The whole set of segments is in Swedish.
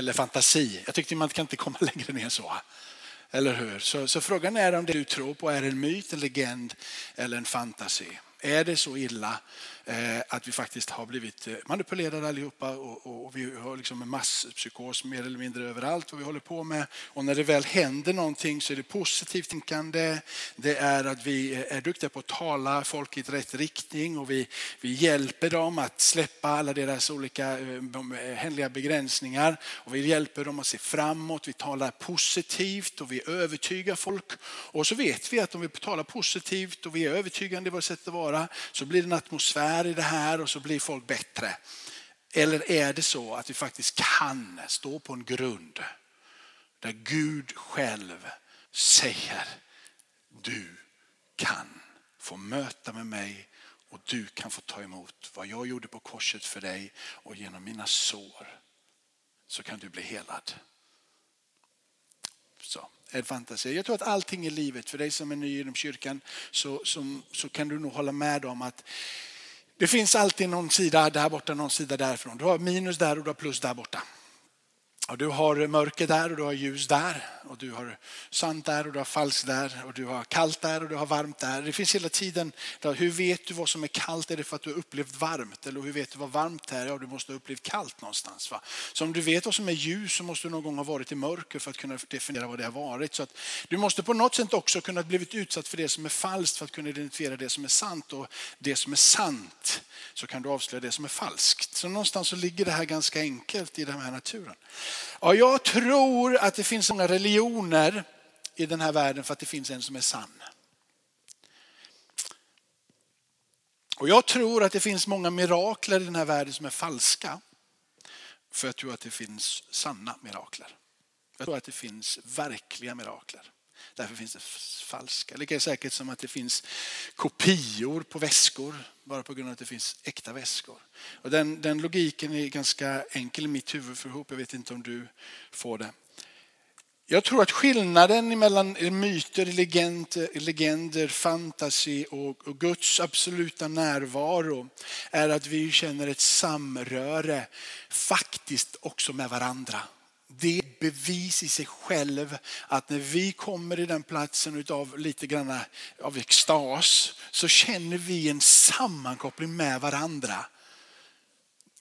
eller fantasi. Jag tyckte man kan inte komma längre ner så. Eller hur? Så, så frågan är om det du tror på är en myt, en legend eller en fantasi. Är det så illa Eh, att vi faktiskt har blivit eh, manipulerade allihopa och, och, och vi har liksom en masspsykos mer eller mindre överallt vad vi håller på med. Och när det väl händer någonting så är det positivt tänkande. Det är att vi eh, är duktiga på att tala folk i rätt riktning och vi, vi hjälper dem att släppa alla deras olika eh, begränsningar. Och vi hjälper dem att se framåt, vi talar positivt och vi övertygar folk. Och så vet vi att om vi talar positivt och vi är övertygande i vårt sätt att vara så blir det en atmosfär i det här och så blir folk bättre. Eller är det så att vi faktiskt kan stå på en grund där Gud själv säger du kan få möta med mig och du kan få ta emot vad jag gjorde på korset för dig och genom mina sår så kan du bli helad. Så. Jag tror att allting i livet, för dig som är ny inom kyrkan, så, som, så kan du nog hålla med om att det finns alltid någon sida där borta, någon sida därifrån. Du har minus där och du har plus där borta. Och du har mörker där och du har ljus där. Och du har sant där och du har falskt där. Och du har kallt där och du har varmt där. Det finns hela tiden, hur vet du vad som är kallt? Är det för att du har upplevt varmt? Eller hur vet du vad varmt är? Ja, du måste ha upplevt kallt någonstans. Va? Så om du vet vad som är ljus så måste du någon gång ha varit i mörker för att kunna definiera vad det har varit. Så att du måste på något sätt också kunna blivit utsatt för det som är falskt för att kunna identifiera det som är sant. Och det som är sant så kan du avslöja det som är falskt. Så någonstans så ligger det här ganska enkelt i den här naturen. Ja, jag tror att det finns många religioner i den här världen för att det finns en som är sann. Och jag tror att det finns många mirakler i den här världen som är falska. För jag tror att det finns sanna mirakler. Jag tror att det finns verkliga mirakler. Därför finns det falska. Lika säkert som att det finns kopior på väskor bara på grund av att det finns äkta väskor. Och den, den logiken är ganska enkel i mitt huvud för ihop. Jag vet inte om du får det. Jag tror att skillnaden mellan myter, legender, legender fantasy och, och, Guds absoluta närvaro är att vi känner ett samröre faktiskt också med varandra det är bevis i sig själv att när vi kommer i den platsen av lite grann av extas så känner vi en sammankoppling med varandra.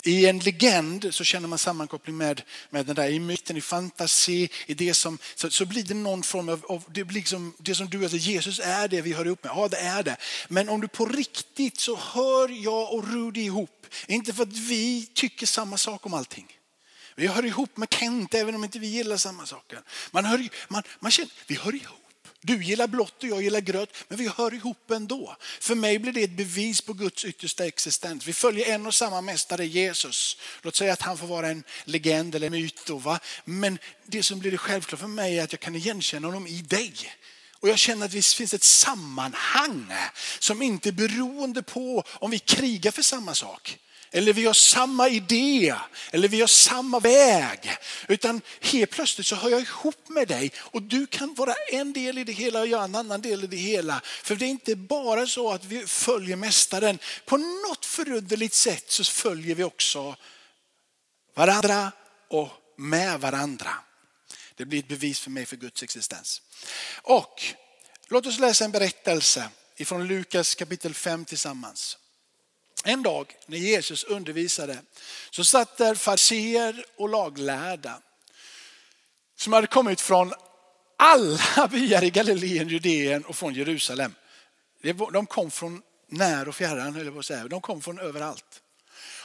I en legend så känner man sammankoppling med, med den där, i myten, i fantasi, i det som, så, så blir det någon form av, av det, blir liksom, det som du, alltså Jesus är det vi hör ihop med. Ja, det är det. Men om du på riktigt så hör jag och Rudi ihop. Inte för att vi tycker samma sak om allting. Vi hör ihop med Kent även om inte vi gillar samma saker. Man hör, man, man känner, vi hör ihop. Du gillar blått och jag gillar grönt, men vi hör ihop ändå. För mig blir det ett bevis på Guds yttersta existens. Vi följer en och samma mästare, Jesus. Låt säga att han får vara en legend eller myt. va? Men det som blir det självklart för mig är att jag kan igenkänna honom i dig. Och jag känner att det finns ett sammanhang som inte är beroende på om vi krigar för samma sak. Eller vi har samma idé, eller vi har samma väg. Utan helt plötsligt så hör jag ihop med dig och du kan vara en del i det hela och jag en annan del i det hela. För det är inte bara så att vi följer mästaren. På något förunderligt sätt så följer vi också varandra och med varandra. Det blir ett bevis för mig för Guds existens. Och låt oss läsa en berättelse ifrån Lukas kapitel 5 tillsammans. En dag när Jesus undervisade så satt där fariséer och laglärda som hade kommit från alla byar i Galileen, Judeen och från Jerusalem. De kom från när och fjärran, eller vad säga. De kom från överallt.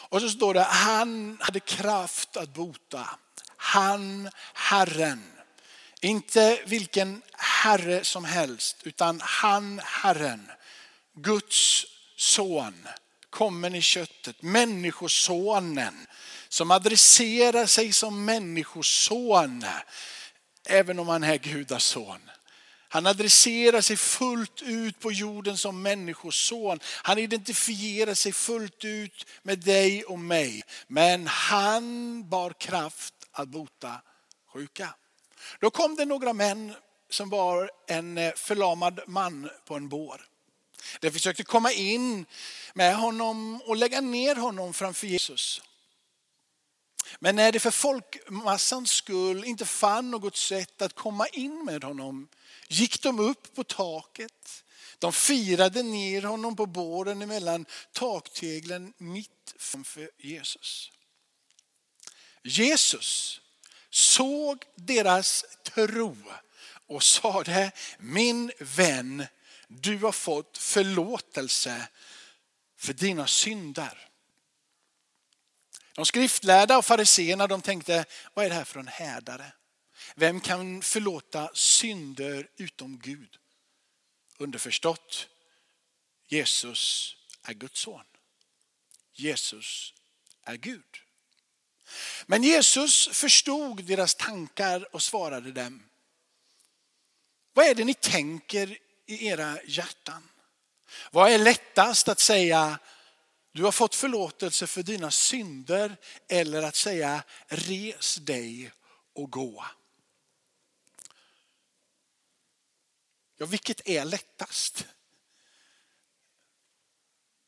Och så står det, han hade kraft att bota. Han, Herren. Inte vilken herre som helst, utan han, Herren. Guds son kommen i köttet, människosonen som adresserar sig som människoson även om han är gudason. Han adresserar sig fullt ut på jorden som människoson. Han identifierar sig fullt ut med dig och mig. Men han bar kraft att bota sjuka. Då kom det några män som var en eh, förlamad man på en bår. De försökte komma in med honom och lägga ner honom framför Jesus. Men när det för folkmassans skull inte fann något sätt att komma in med honom gick de upp på taket. De firade ner honom på båren mellan takteglen mitt framför Jesus. Jesus såg deras tro och sade, min vän, du har fått förlåtelse för dina synder. De skriftlärda och fariseerna de tänkte, vad är det här för en härdare? Vem kan förlåta synder utom Gud? Underförstått, Jesus är Guds son. Jesus är Gud. Men Jesus förstod deras tankar och svarade dem. Vad är det ni tänker i era hjärtan? Vad är lättast att säga du har fått förlåtelse för dina synder eller att säga res dig och gå. Ja, vilket är lättast?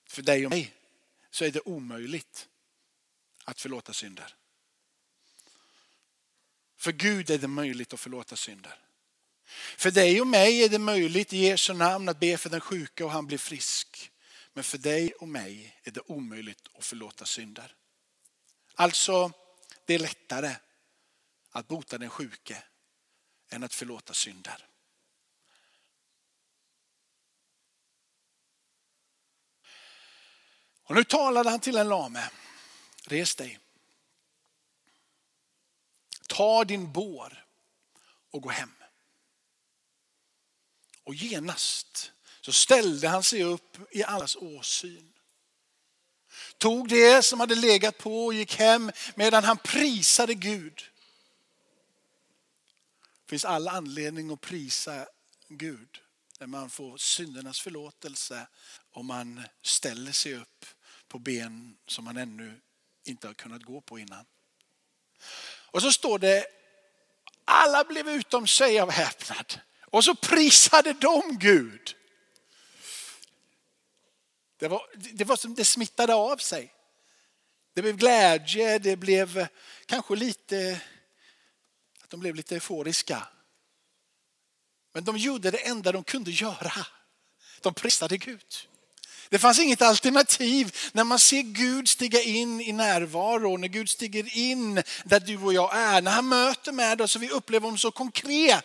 För dig och mig så är det omöjligt att förlåta synder. För Gud är det möjligt att förlåta synder. För dig och mig är det möjligt i Jesu namn att be för den sjuka och han blir frisk. Men för dig och mig är det omöjligt att förlåta synder. Alltså, det är lättare att bota den sjuke än att förlåta synder. Och nu talade han till en lame. Res dig. Ta din bår och gå hem. Och genast så ställde han sig upp i allas åsyn. Tog det som hade legat på och gick hem medan han prisade Gud. Det finns all anledning att prisa Gud när man får syndernas förlåtelse och man ställer sig upp på ben som man ännu inte har kunnat gå på innan. Och så står det, alla blev utom sig av häpnad. Och så prisade de Gud. Det, var, det var som det smittade av sig. Det blev glädje, det blev kanske lite, att de blev lite euforiska. Men de gjorde det enda de kunde göra. De prisade Gud. Det fanns inget alternativ när man ser Gud stiga in i närvaro, när Gud stiger in där du och jag är, när han möter med oss och vi upplever honom så konkret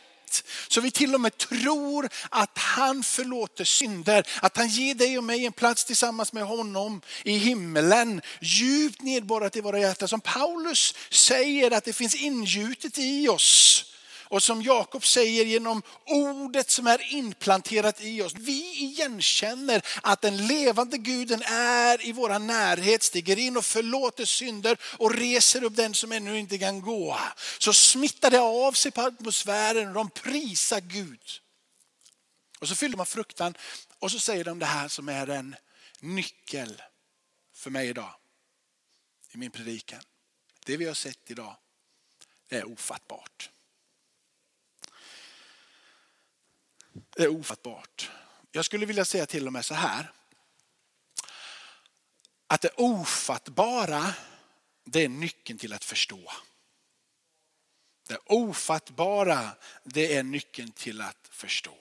så vi till och med tror att han förlåter synder. Att han ger dig och mig en plats tillsammans med honom i himmelen. Djupt nedborrat i våra hjärtan. Som Paulus säger att det finns ingjutet i oss. Och som Jakob säger genom ordet som är inplanterat i oss. Vi igenkänner att den levande guden är i vår närhet, stiger in och förlåter synder och reser upp den som ännu inte kan gå. Så smittar det av sig på atmosfären och de prisar Gud. Och så fyller man fruktan och så säger de det här som är en nyckel för mig idag. I min predikan. Det vi har sett idag, det är ofattbart. Är ofattbart. Jag skulle vilja säga till och med så här. Att det ofattbara, det är nyckeln till att förstå. Det ofattbara, det är nyckeln till att förstå.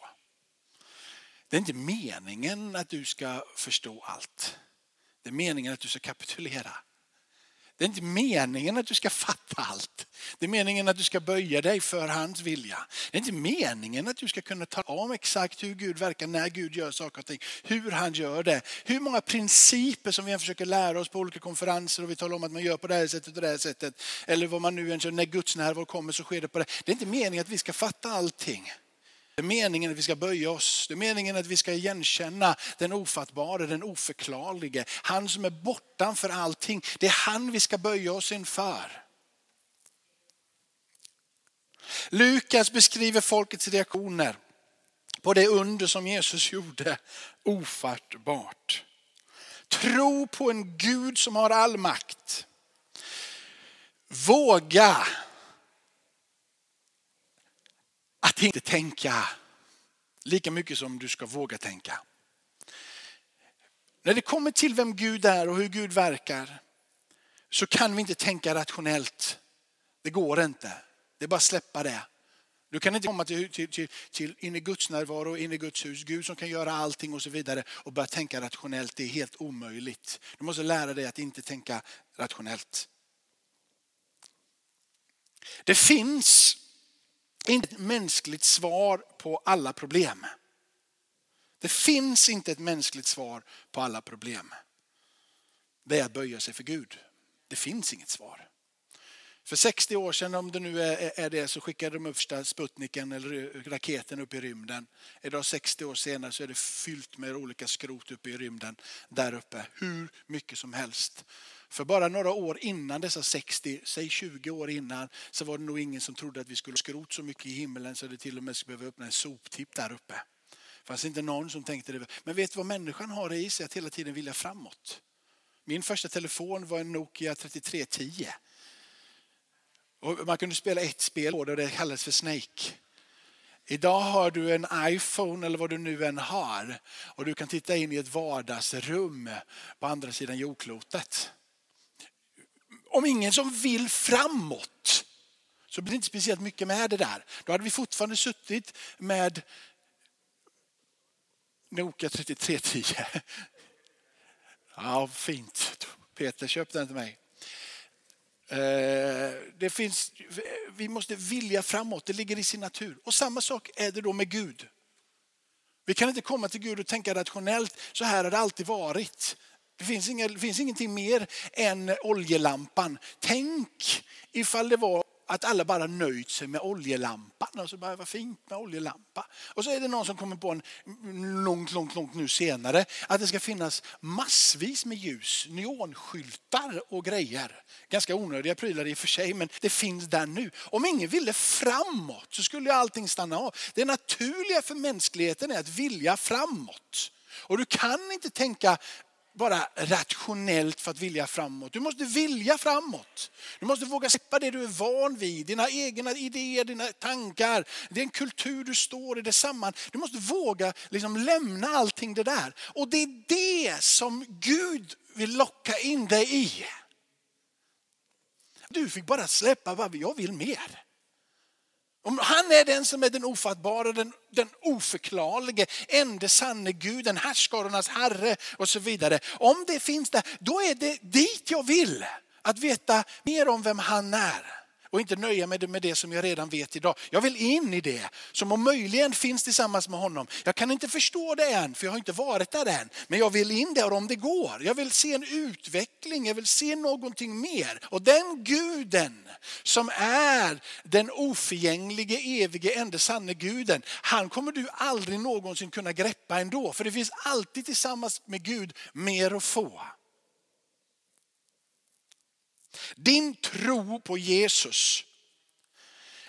Det är inte meningen att du ska förstå allt. Det är meningen att du ska kapitulera. Det är inte meningen att du ska fatta allt. Det är meningen att du ska böja dig för hans vilja. Det är inte meningen att du ska kunna tala om exakt hur Gud verkar, när Gud gör saker och ting, hur han gör det. Hur många principer som vi än försöker lära oss på olika konferenser och vi talar om att man gör på det här sättet och det här sättet. Eller vad man nu än gör, när Guds närvaro kommer så sker det på det. Det är inte meningen att vi ska fatta allting. Det är meningen att vi ska böja oss. Det är meningen att vi ska igenkänna den ofattbara, den oförklarlige. Han som är bortanför allting. Det är han vi ska böja oss inför. Lukas beskriver folkets reaktioner på det under som Jesus gjorde ofattbart. Tro på en Gud som har all makt. Våga att inte tänka lika mycket som du ska våga tänka. När det kommer till vem Gud är och hur Gud verkar så kan vi inte tänka rationellt. Det går inte. Det är bara att släppa det. Du kan inte komma till, till, till, till in i Guds närvaro, in i Guds hus, Gud som kan göra allting och så vidare och börja tänka rationellt. Det är helt omöjligt. Du måste lära dig att inte tänka rationellt. Det finns inte ett mänskligt svar på alla problem. Det finns inte ett mänskligt svar på alla problem. Det är att böja sig för Gud. Det finns inget svar. För 60 år sedan, om det nu är, det, så skickade de upp första Sputniken eller eh, raketen upp i rymden. Idag 60 år senare så är det fyllt med olika skrot uppe i rymden där uppe. Hur mycket som helst. För bara några år innan dessa 60, säg 20 år innan, så var det nog ingen som trodde att vi skulle skrot så mycket i himlen så det till och med skulle behöva öppna en soptipp där uppe. Det fanns inte någon som tänkte det. Men vet du vad människan har i sig? Att hela tiden vilja framåt. Min första telefon var en Nokia 3310. Och man kunde spela ett spel på det och det kallades för Snake. Idag har du en iPhone eller vad du nu än har och du kan titta in i ett vardagsrum på andra sidan jordklotet. Om ingen som vill framåt så blir det inte speciellt mycket med det där. Då hade vi fortfarande suttit med Nokia 3310. Ja, fint. Peter, köp den till mig. Eh, det finns, vi måste vilja framåt, det ligger i sin natur. Och samma sak är det då med Gud. Vi kan inte komma till Gud och tänka rationellt, så här har det alltid varit. Det finns, inga, det finns ingenting mer än oljelampan. Tänk ifall det var att alla bara nöjt sig med oljelampan. Alltså, bara, vad fint med oljelampa. Och så är det någon som kommer på en långt, långt, långt nu senare att det ska finnas massvis med ljus, neonskyltar och grejer. Ganska onödiga prylar i och för sig, men det finns där nu. Om ingen ville framåt så skulle allting stanna av. Det naturliga för mänskligheten är att vilja framåt. Och du kan inte tänka bara rationellt för att vilja framåt. Du måste vilja framåt. Du måste våga släppa det du är van vid, dina egna idéer, dina tankar, den kultur du står i, det samman. Du måste våga liksom lämna allting det där. Och det är det som Gud vill locka in dig i. Du fick bara släppa vad jag vill mer. Om han är den som är den ofattbara, den, den oförklarlige, ende sanne Guden, härskarornas herre och så vidare. Om det finns där, då är det dit jag vill. Att veta mer om vem han är och inte nöja mig med det som jag redan vet idag. Jag vill in i det som om möjligen finns tillsammans med honom. Jag kan inte förstå det än för jag har inte varit där än. Men jag vill in där om det går. Jag vill se en utveckling, jag vill se någonting mer. Och den guden som är den oförgänglige, evige, enda sanne guden. Han kommer du aldrig någonsin kunna greppa ändå. För det finns alltid tillsammans med Gud mer att få. Din tro på Jesus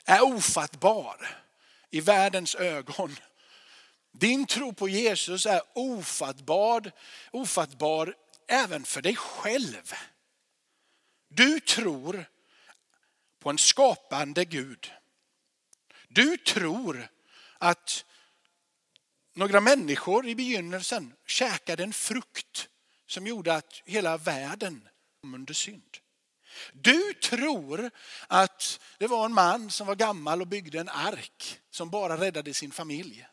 är ofattbar i världens ögon. Din tro på Jesus är ofattbar, ofattbar även för dig själv. Du tror på en skapande Gud. Du tror att några människor i begynnelsen käkade en frukt som gjorde att hela världen kom under synd. Du tror att det var en man som var gammal och byggde en ark som bara räddade sin familj.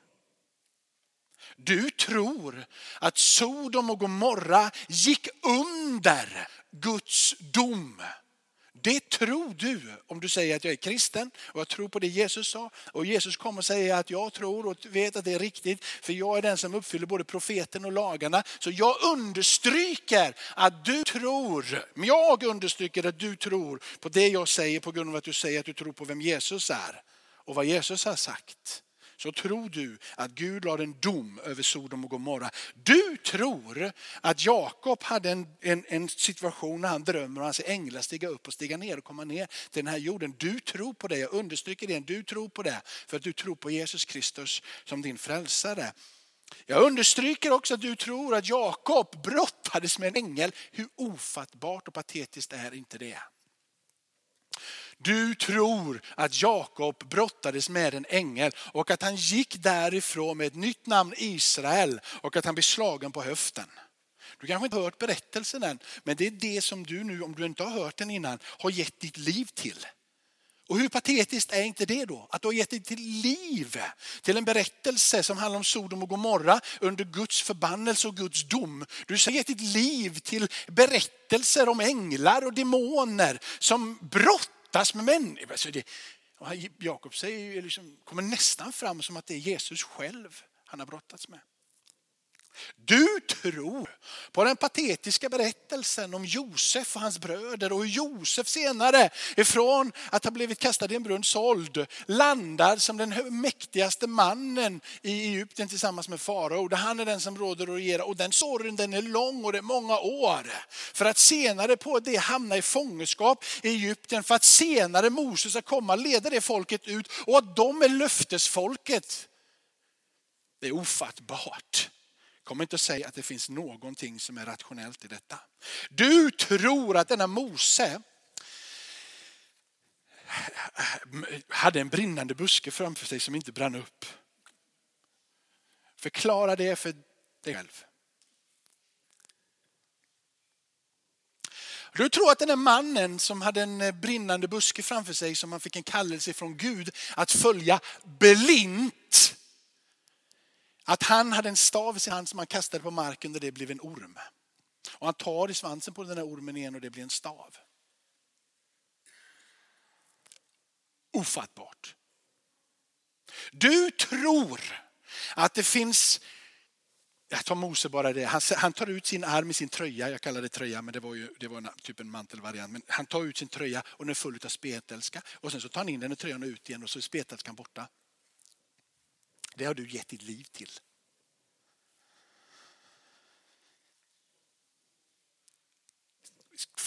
Du tror att Sodom och Gomorra gick under Guds dom det tror du om du säger att jag är kristen och jag tror på det Jesus sa. Och Jesus kommer säga att jag tror och vet att det är riktigt för jag är den som uppfyller både profeten och lagarna. Så jag understryker att du tror, jag understryker att du tror på det jag säger på grund av att du säger att du tror på vem Jesus är och vad Jesus har sagt så tror du att Gud lade en dom över Sodom och Gomorra. Du tror att Jakob hade en, en, en situation när han drömmer och hans änglar stiga upp och stiga ner och komma ner till den här jorden. Du tror på det, jag understryker det, du tror på det för att du tror på Jesus Kristus som din frälsare. Jag understryker också att du tror att Jakob brottades med en ängel. Hur ofattbart och patetiskt är inte det? Du tror att Jakob brottades med en ängel och att han gick därifrån med ett nytt namn Israel och att han blev slagen på höften. Du kanske inte har hört berättelsen än, men det är det som du nu, om du inte har hört den innan, har gett ditt liv till. Och hur patetiskt är inte det då? Att du har gett dig till liv till en berättelse som handlar om Sodom och Gomorra under Guds förbannelse och Guds dom. Du har gett ditt liv till berättelser om änglar och demoner som brottas med människor. Jakob säger, liksom, kommer nästan fram som att det är Jesus själv han har brottats med. Du tror på den patetiska berättelsen om Josef och hans bröder och hur Josef senare ifrån att ha blivit kastad i en brunn såld landar som den mäktigaste mannen i Egypten tillsammans med farao. Han är den som råder och regerar och den sorgen den är lång och det är många år. För att senare på det hamna i fångenskap i Egypten för att senare Moses ska komma och leda det folket ut och att de är löftesfolket. Det är ofattbart. Kom inte och säg att det finns någonting som är rationellt i detta. Du tror att denna Mose hade en brinnande buske framför sig som inte brann upp. Förklara det för dig själv. Du tror att den här mannen som hade en brinnande buske framför sig som han fick en kallelse från Gud att följa blint att han hade en stav i sin hand som han kastade på marken och det blev en orm. Och han tar i svansen på den här ormen igen och det blir en stav. Ofattbart. Du tror att det finns, jag tar Mose bara det, han, han tar ut sin arm i sin tröja, jag kallar det tröja men det var ju det var en, typ en mantelvariant. Men han tar ut sin tröja och den är full av spetälska och sen så tar han in den i tröjan och ut igen och så är spetälskan borta. Det har du gett ditt liv till.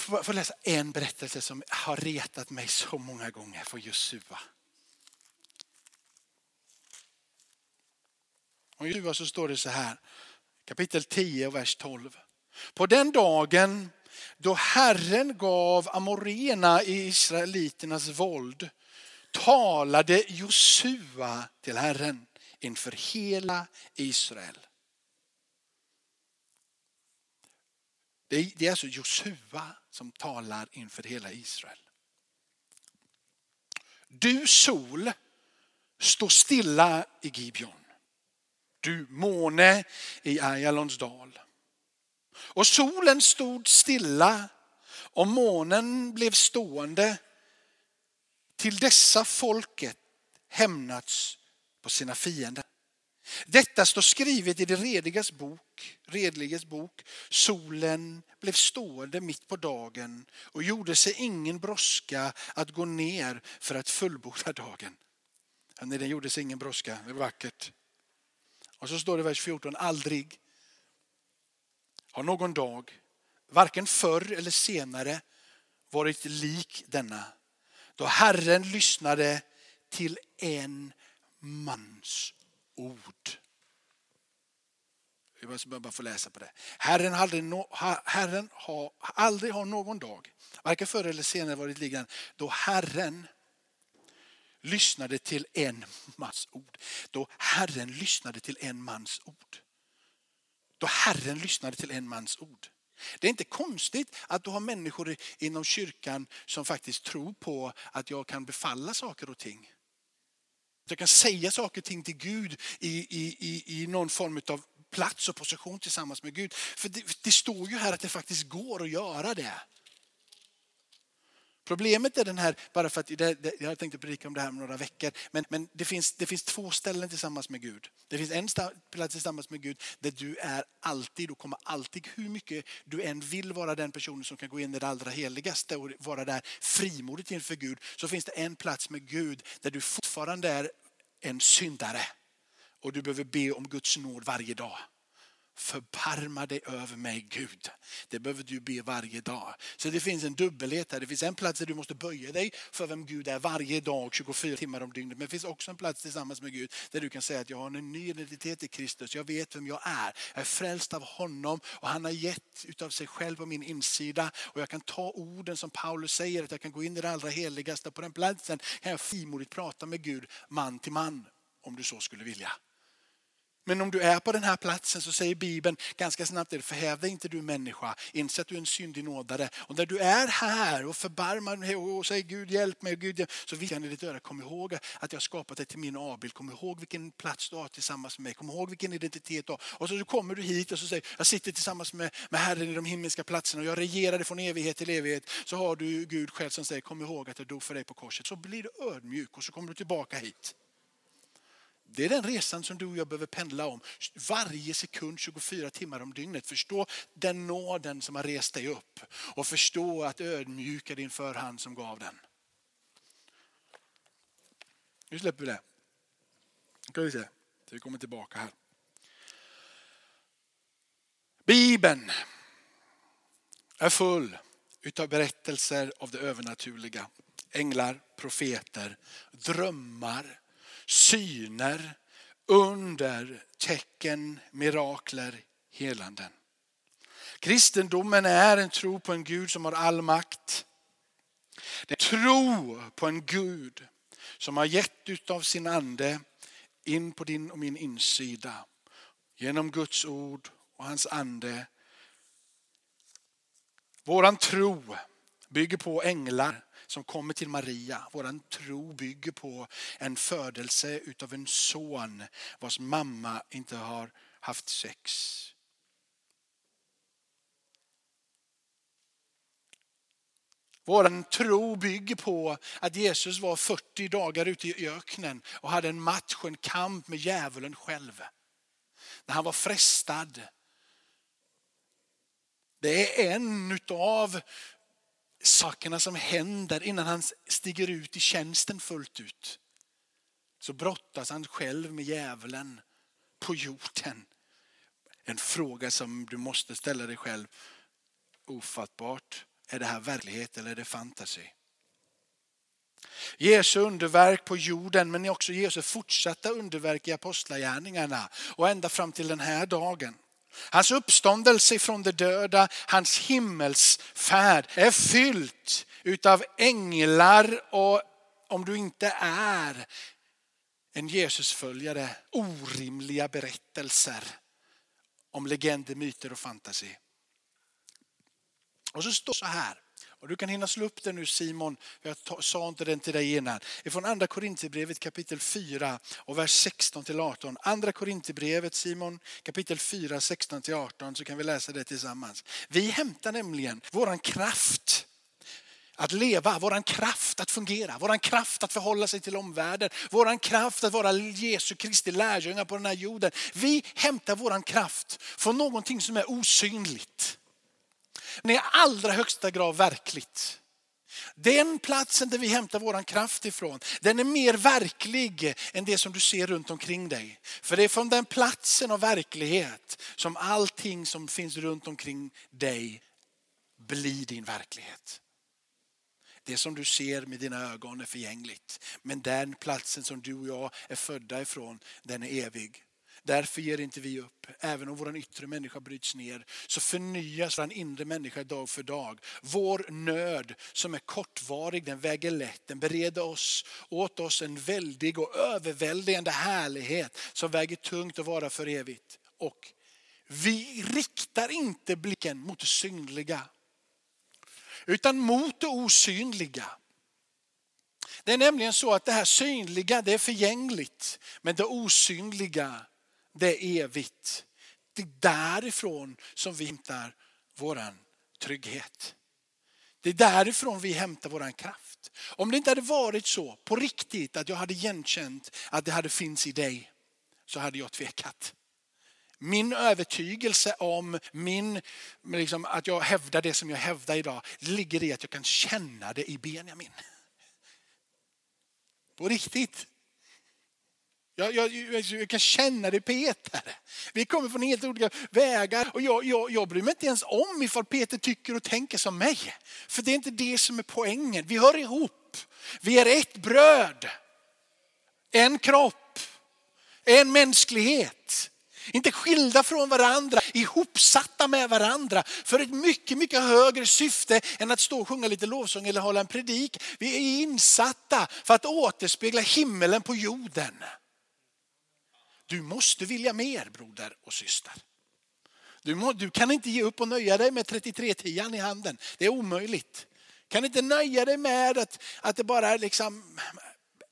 Jag får läsa en berättelse som har retat mig så många gånger för Josua. Om Josua så står det så här, kapitel 10 och vers 12. På den dagen då Herren gav amorena i israeliternas våld talade Josua till Herren inför hela Israel. Det är alltså Josua som talar inför hela Israel. Du sol, stå stilla i Gibeon. Du måne i Ajalons dal. Och solen stod stilla och månen blev stående till dessa folket hämnats på sina fiender. Detta står skrivet i det redigas bok, redliges bok. Solen blev stående mitt på dagen och gjorde sig ingen brådska att gå ner för att fullborda dagen. Nej, den gjorde sig ingen brådska, det är vackert. Och så står det i vers 14, aldrig har någon dag, varken förr eller senare, varit lik denna. Då Herren lyssnade till en mans ord. Jag måste bara få läsa på det. Herren, aldrig no, Herren har aldrig har någon dag, varken förr eller senare varit liggande, då Herren lyssnade till en mans ord. Då Herren lyssnade till en mans ord. Då Herren lyssnade till en mans ord. Det är inte konstigt att du har människor inom kyrkan som faktiskt tror på att jag kan befalla saker och ting. Jag kan säga saker och ting till Gud i, i, i, i någon form av plats och position tillsammans med Gud. För det, det står ju här att det faktiskt går att göra det. Problemet är den här, bara för att det, jag tänkte predika om det här om några veckor, men, men det, finns, det finns två ställen tillsammans med Gud. Det finns en plats tillsammans med Gud där du är alltid och kommer alltid, hur mycket du än vill vara den personen som kan gå in i det allra heligaste och vara där frimodigt inför Gud, så finns det en plats med Gud där du fortfarande är en syndare och du behöver be om Guds nåd varje dag. Förbarma dig över mig Gud. Det behöver du be varje dag. Så det finns en dubbelhet här. Det finns en plats där du måste böja dig för vem Gud är varje dag, 24 timmar om dygnet. Men det finns också en plats tillsammans med Gud där du kan säga att jag har en ny identitet i Kristus. Jag vet vem jag är. Jag är frälst av honom och han har gett utav sig själv på min insida. Och jag kan ta orden som Paulus säger, att jag kan gå in i det allra heligaste. På den platsen kan jag frimodigt prata med Gud man till man om du så skulle vilja. Men om du är på den här platsen så säger Bibeln ganska snabbt, förhäv dig inte du människa, inse att du är en syndig nådare. Och när du är här och förbarmar dig och säger Gud hjälp mig, Gud så vill jag i ditt öra, kom ihåg att jag har skapat dig till min avbild. Kom ihåg vilken plats du har tillsammans med mig. Kom ihåg vilken identitet du har. Och så kommer du hit och så säger jag sitter tillsammans med, med Herren i de himmelska platserna och jag regerar från evighet till evighet. Så har du Gud själv som säger kom ihåg att jag dog för dig på korset. Så blir du ödmjuk och så kommer du tillbaka hit. Det är den resan som du och jag behöver pendla om. Varje sekund, 24 timmar om dygnet. Förstå den nåden som har rest dig upp. Och förstå att ödmjuka din förhand som gav den. Nu släpper vi det. Nu kan vi se. Vi kommer tillbaka här. Bibeln är full utav berättelser av det övernaturliga. Änglar, profeter, drömmar, syner, under, tecken, mirakler, helanden. Kristendomen är en tro på en Gud som har all makt. Det är en tro på en Gud som har gett utav sin ande in på din och min insida. Genom Guds ord och hans ande. Våran tro bygger på änglar som kommer till Maria. Vår tro bygger på en födelse utav en son vars mamma inte har haft sex. Vår tro bygger på att Jesus var 40 dagar ute i öknen och hade en match, en kamp med djävulen själv. När han var frestad. Det är en utav sakerna som händer innan han stiger ut i tjänsten fullt ut. Så brottas han själv med djävulen på jorden. En fråga som du måste ställa dig själv. Ofattbart. Är det här verklighet eller är det fantasi? Jesu underverk på jorden men också Jesu fortsatta underverk i apostlagärningarna och ända fram till den här dagen. Hans uppståndelse från de döda, hans himmelsfärd är fyllt utav änglar och om du inte är en Jesusföljare, orimliga berättelser om legender, myter och fantasi. Och så står det så här, och du kan hinna slå upp den nu Simon, jag sa inte den till dig innan. Ifrån andra Korinthierbrevet kapitel 4 och vers 16 till 18. Andra Korinthierbrevet Simon kapitel 4, 16 till 18 så kan vi läsa det tillsammans. Vi hämtar nämligen våran kraft att leva, våran kraft att fungera, våran kraft att förhålla sig till omvärlden, våran kraft att vara Jesu Kristi lärjungar på den här jorden. Vi hämtar våran kraft från någonting som är osynligt. Men i allra högsta grad verkligt. Den platsen där vi hämtar vår kraft ifrån, den är mer verklig än det som du ser runt omkring dig. För det är från den platsen av verklighet som allting som finns runt omkring dig blir din verklighet. Det som du ser med dina ögon är förgängligt. Men den platsen som du och jag är födda ifrån, den är evig. Därför ger inte vi upp. Även om vår yttre människa bryts ner så förnyas vår inre människa dag för dag. Vår nöd som är kortvarig, den väger lätt. Den bereder oss, åt oss en väldig och överväldigande härlighet som väger tungt att vara för evigt. Och vi riktar inte blicken mot det synliga utan mot det osynliga. Det är nämligen så att det här synliga det är förgängligt men det osynliga det är evigt. Det är därifrån som vi hämtar vår trygghet. Det är därifrån vi hämtar vår kraft. Om det inte hade varit så på riktigt att jag hade igenkänt att det hade finns i dig så hade jag tvekat. Min övertygelse om min, liksom, att jag hävdar det som jag hävdar idag ligger i att jag kan känna det i Benjamin. På riktigt. Jag, jag, jag, kan känna det Peter. Vi kommer från helt olika vägar och jag, jag, jag bryr mig inte ens om ifall Peter tycker och tänker som mig. För det är inte det som är poängen. Vi hör ihop. Vi är ett bröd. En kropp. En mänsklighet. Inte skilda från varandra, ihopsatta med varandra för ett mycket, mycket högre syfte än att stå och sjunga lite lovsång eller hålla en predik. Vi är insatta för att återspegla himmelen på jorden. Du måste vilja mer broder och syster. Du, må, du kan inte ge upp och nöja dig med 33-10 i handen. Det är omöjligt. Kan inte nöja dig med att, att det bara liksom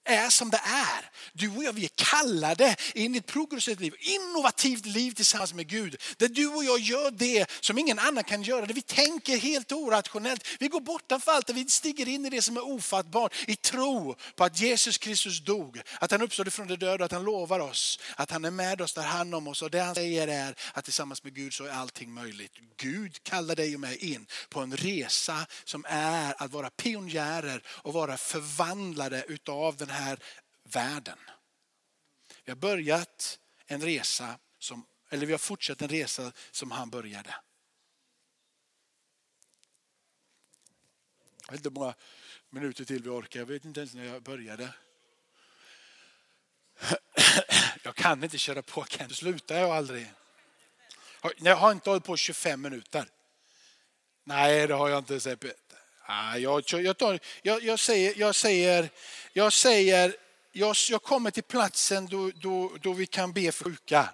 är som det är. Du och jag vi är kallade in i ett progressivt liv, innovativt liv tillsammans med Gud. Där du och jag gör det som ingen annan kan göra. Där vi tänker helt orationellt. Vi går bortanför allt, där vi stiger in i det som är ofattbart i tro på att Jesus Kristus dog, att han uppstod från de döda och att han lovar oss att han är med oss, tar hand om oss. Och det han säger är att tillsammans med Gud så är allting möjligt. Gud kallar dig och mig in på en resa som är att vara pionjärer och vara förvandlade utav den här här världen. Vi har börjat en resa, som, eller vi har fortsatt en resa som han började. Jag vet inte hur många minuter till vi orkar. Jag vet inte ens när jag började. Jag kan inte köra på Kent. Slutar jag aldrig. Jag har inte hållit på 25 minuter. Nej, det har jag inte, säger Peter. Ah, jag, jag, tar, jag, jag, säger, jag säger, jag säger, jag, jag kommer till platsen då, då, då vi kan be för sjuka.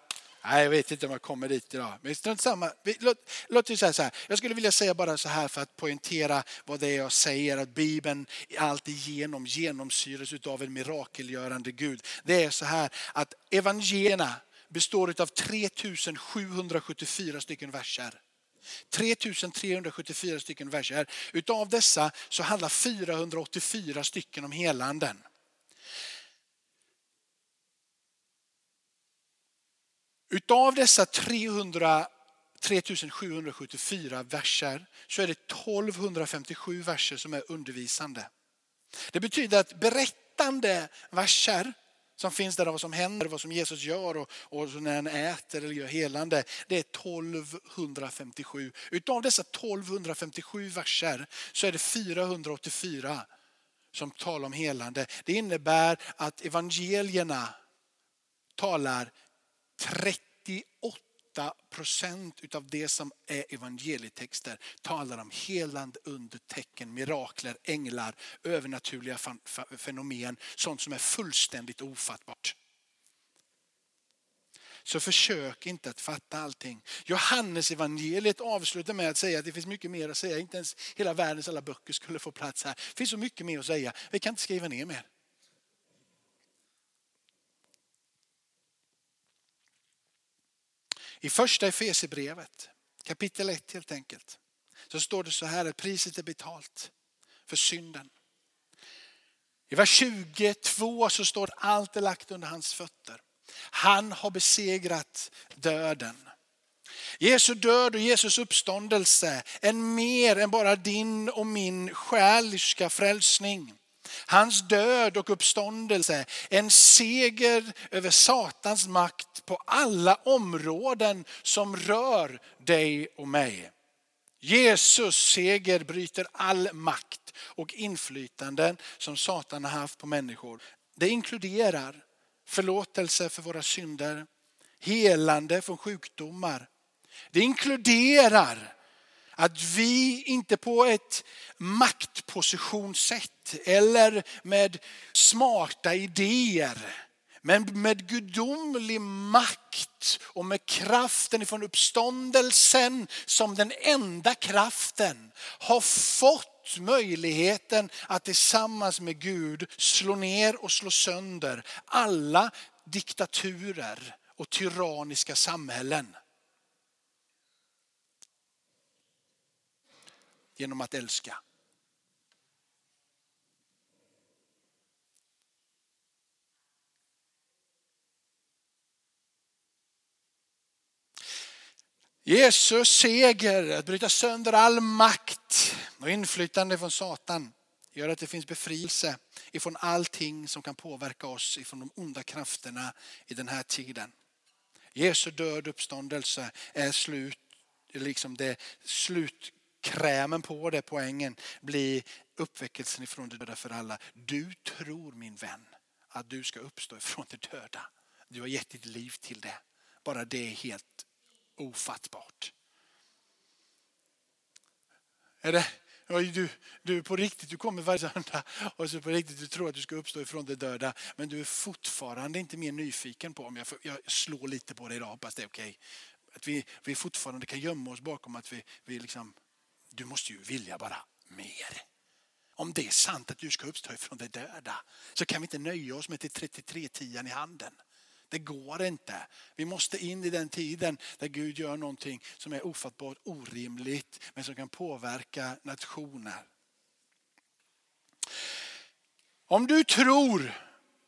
Nej, jag vet inte om jag kommer dit idag. Men strunt samma. Låt, låt säga så här. Jag skulle vilja säga bara så här för att poängtera vad det är jag säger. Att Bibeln alltigenom genomsyras av en mirakelgörande Gud. Det är så här att evangelierna består av 3774 stycken verser. 3374 stycken verser. Utav dessa så handlar 484 stycken om helanden. Utav dessa 300, 3774 verser så är det 1257 verser som är undervisande. Det betyder att berättande verser som finns där av vad som händer, vad som Jesus gör och, och när han äter eller gör helande. Det är 1257. Utav dessa 1257 verser så är det 484 som talar om helande. Det innebär att evangelierna talar 38 98 procent utav det som är evangelietexter talar om helande, undertecken, mirakler, änglar, övernaturliga fenomen. Sånt som är fullständigt ofattbart. Så försök inte att fatta allting. Johannes evangeliet avslutar med att säga att det finns mycket mer att säga. Inte ens hela världens alla böcker skulle få plats här. Det finns så mycket mer att säga. Vi kan inte skriva ner mer. I första Efesierbrevet, kapitel 1 helt enkelt, så står det så här att priset är betalt för synden. I vers 22 så står allt är lagt under hans fötter. Han har besegrat döden. Jesu död och Jesus uppståndelse är mer än bara din och min själiska frälsning. Hans död och uppståndelse, en seger över Satans makt på alla områden som rör dig och mig. Jesus seger bryter all makt och inflytanden som Satan har haft på människor. Det inkluderar förlåtelse för våra synder, helande från sjukdomar. Det inkluderar att vi inte på ett maktpositionssätt eller med smarta idéer men med gudomlig makt och med kraften ifrån uppståndelsen som den enda kraften har fått möjligheten att tillsammans med Gud slå ner och slå sönder alla diktaturer och tyranniska samhällen. Genom att älska. Jesus seger, att bryta sönder all makt och inflytande från Satan gör att det finns befrielse ifrån allting som kan påverka oss ifrån de onda krafterna i den här tiden. Jesu död uppståndelse är slut, liksom det slut krämen på det, poängen, blir uppväckelsen ifrån de döda för alla. Du tror min vän att du ska uppstå ifrån de döda. Du har gett ditt liv till det. Bara det är helt ofattbart. Är det, du, du på riktigt, du kommer varje söndag och så på riktigt du tror att du ska uppstå ifrån de döda. Men du är fortfarande inte mer nyfiken på om jag, jag slår lite på dig idag, hoppas det är okej. Okay. Att vi, vi fortfarande kan gömma oss bakom att vi, vi liksom, du måste ju vilja bara mer. Om det är sant att du ska uppstå ifrån de döda så kan vi inte nöja oss med till 33-10 i handen. Det går inte. Vi måste in i den tiden där Gud gör någonting som är ofattbart orimligt men som kan påverka nationer. Om du tror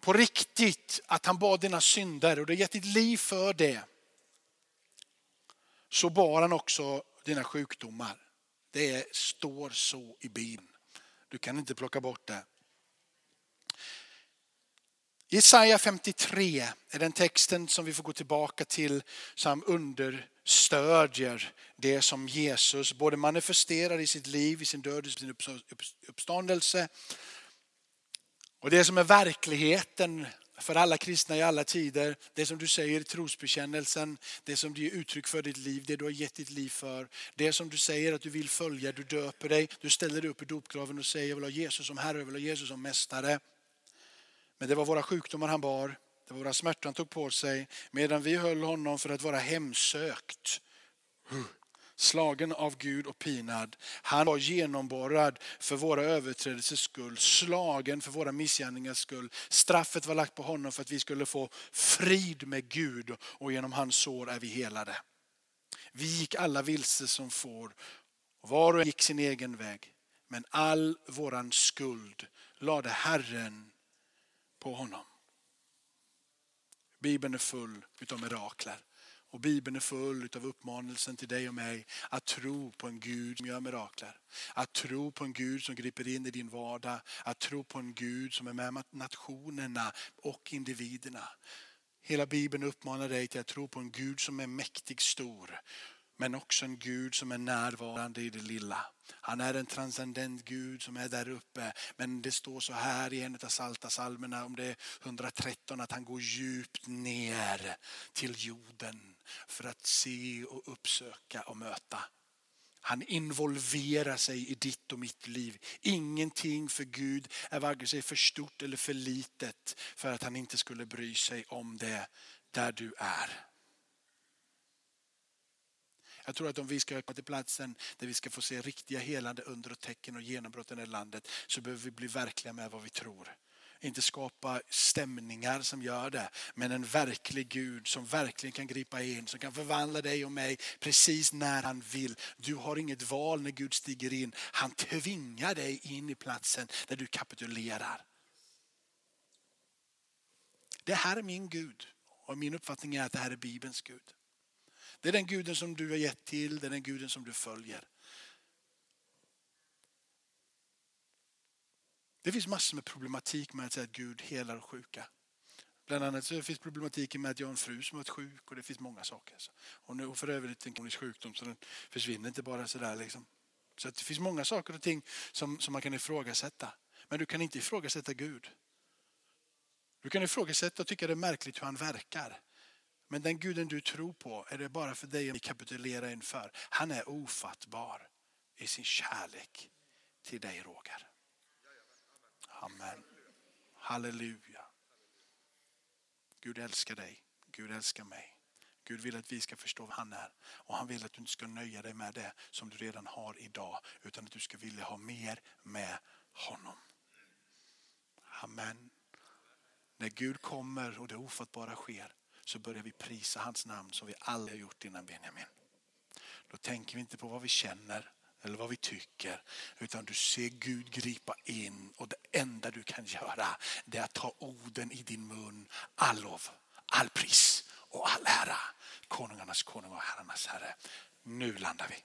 på riktigt att han bad dina synder och du har gett ditt liv för det så bar han också dina sjukdomar. Det står så i Bibeln. Du kan inte plocka bort det. Jesaja 53 är den texten som vi får gå tillbaka till som understödjer det som Jesus både manifesterar i sitt liv, i sin död i sin uppståndelse. Och det som är verkligheten för alla kristna i alla tider. Det som du säger i trosbekännelsen, det som du ger uttryck för ditt liv, det du har gett ditt liv för. Det som du säger att du vill följa, du döper dig, du ställer dig upp i dopgraven och säger jag vill ha Jesus som Herre, jag vill ha Jesus som Mästare. Men det var våra sjukdomar han bar, det var våra smärtor han tog på sig, medan vi höll honom för att vara hemsökt slagen av Gud och pinad. Han var genomborrad för våra överträdelsers skull, slagen för våra missgärningars skull. Straffet var lagt på honom för att vi skulle få frid med Gud och genom hans sår är vi helade. Vi gick alla vilse som får var och en gick sin egen väg. Men all våran skuld lade Herren på honom. Bibeln är full utav mirakler. Och Bibeln är full av uppmanelsen till dig och mig att tro på en Gud som gör mirakler. Att tro på en Gud som griper in i din vardag. Att tro på en Gud som är med nationerna och individerna. Hela Bibeln uppmanar dig till att tro på en Gud som är mäktig stor men också en Gud som är närvarande i det lilla. Han är en transcendent Gud som är där uppe. Men det står så här i en av salta salmerna om det är 113 att han går djupt ner till jorden för att se och uppsöka och möta. Han involverar sig i ditt och mitt liv. Ingenting för Gud är vare sig för stort eller för litet för att han inte skulle bry sig om det där du är. Jag tror att om vi ska komma till platsen där vi ska få se riktiga helande under och tecken och genombrott i det här landet så behöver vi bli verkliga med vad vi tror. Inte skapa stämningar som gör det, men en verklig Gud som verkligen kan gripa in, som kan förvandla dig och mig precis när han vill. Du har inget val när Gud stiger in. Han tvingar dig in i platsen där du kapitulerar. Det här är min Gud och min uppfattning är att det här är Bibelns Gud. Det är den guden som du har gett till, det är den guden som du följer. Det finns massor med problematik med att säga att Gud helar sjuka. Bland annat så finns problematiken med att jag har en fru som har varit sjuk och det finns många saker. Och nu för övrigt en kronisk sjukdom så den försvinner inte bara sådär. Liksom. Så det finns många saker och ting som, som man kan ifrågasätta. Men du kan inte ifrågasätta Gud. Du kan ifrågasätta och tycka det är märkligt hur han verkar. Men den guden du tror på är det bara för dig att kapitulera inför. Han är ofattbar i sin kärlek till dig Roger. Amen. Halleluja. Gud älskar dig. Gud älskar mig. Gud vill att vi ska förstå vad han är. Och han vill att du inte ska nöja dig med det som du redan har idag. Utan att du ska vilja ha mer med honom. Amen. När Gud kommer och det ofattbara sker så börjar vi prisa hans namn som vi aldrig har gjort innan Benjamin. Då tänker vi inte på vad vi känner eller vad vi tycker. Utan du ser Gud gripa in och det enda du kan göra det är att ta orden i din mun. All lov, all pris och all ära. Konungarnas konung och herrarnas herre. Nu landar vi.